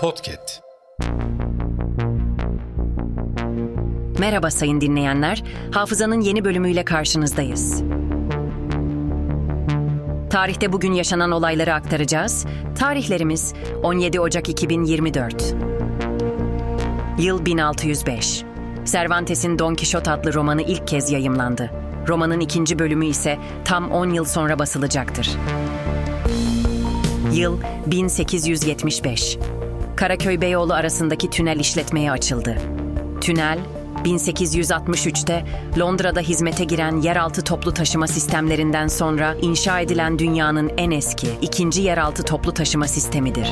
Podcast. Merhaba sayın dinleyenler. Hafızanın yeni bölümüyle karşınızdayız. Tarihte bugün yaşanan olayları aktaracağız. Tarihlerimiz 17 Ocak 2024. Yıl 1605. Cervantes'in Don Quixote adlı romanı ilk kez yayımlandı. Romanın ikinci bölümü ise tam 10 yıl sonra basılacaktır. Yıl 1875. Karaköy Beyoğlu arasındaki tünel işletmeye açıldı. Tünel, 1863'te Londra'da hizmete giren yeraltı toplu taşıma sistemlerinden sonra inşa edilen dünyanın en eski ikinci yeraltı toplu taşıma sistemidir.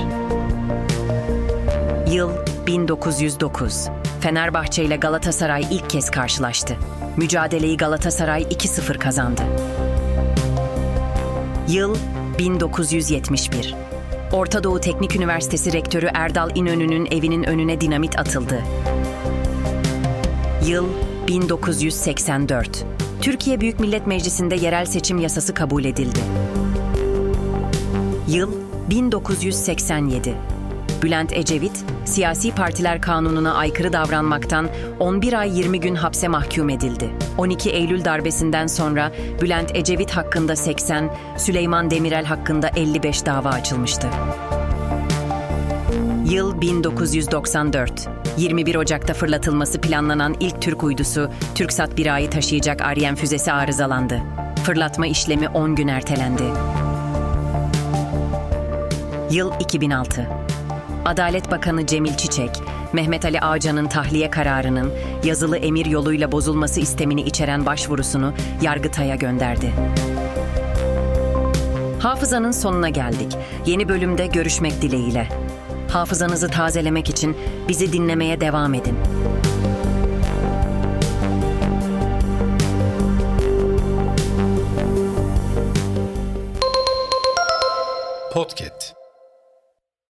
Yıl 1909. Fenerbahçe ile Galatasaray ilk kez karşılaştı. Mücadeleyi Galatasaray 2-0 kazandı. Yıl 1971. Orta Doğu Teknik Üniversitesi Rektörü Erdal İnönü'nün evinin önüne dinamit atıldı. Yıl 1984. Türkiye Büyük Millet Meclisi'nde yerel seçim yasası kabul edildi. Yıl 1987. Bülent Ecevit, siyasi partiler kanununa aykırı davranmaktan 11 ay 20 gün hapse mahkum edildi. 12 Eylül darbesinden sonra Bülent Ecevit hakkında 80, Süleyman Demirel hakkında 55 dava açılmıştı. Yıl 1994. 21 Ocak'ta fırlatılması planlanan ilk Türk uydusu TürkSat 1A'yı taşıyacak Ariane füzesi arızalandı. Fırlatma işlemi 10 gün ertelendi. Yıl 2006. Adalet Bakanı Cemil Çiçek, Mehmet Ali Ağcan'ın tahliye kararının yazılı emir yoluyla bozulması istemini içeren başvurusunu Yargıtay'a gönderdi. Hafızanın sonuna geldik. Yeni bölümde görüşmek dileğiyle. Hafızanızı tazelemek için bizi dinlemeye devam edin. Podcast.